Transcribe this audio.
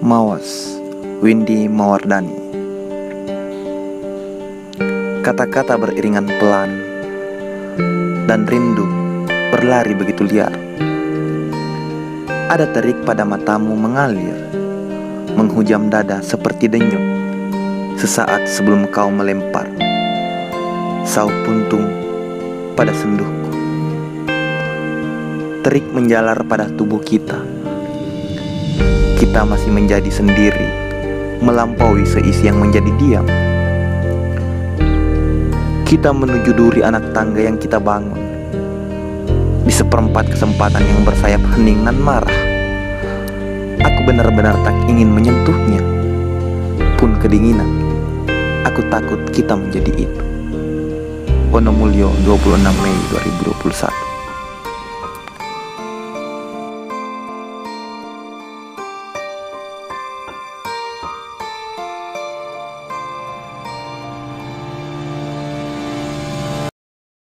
Mawas Windy Mawardani. Kata-kata beriringan pelan Dan rindu berlari begitu liar. Ada terik pada matamu mengalir Menghujam dada seperti denyut Sesaat sebelum kau melempar Sau puntung pada senduhku. Terik menjalar pada tubuh kita Kita masih menjadi sendiri Melampaui seisi yang menjadi diam. Kita menuju duri anak tangga yang kita bangun. Di seperempat kesempatan yang bersayap hening dan marah Aku benar-benar tak ingin menyentuhnya. Pun kedinginan Aku takut kita menjadi itu. Wonomulyo 26 Mei 2021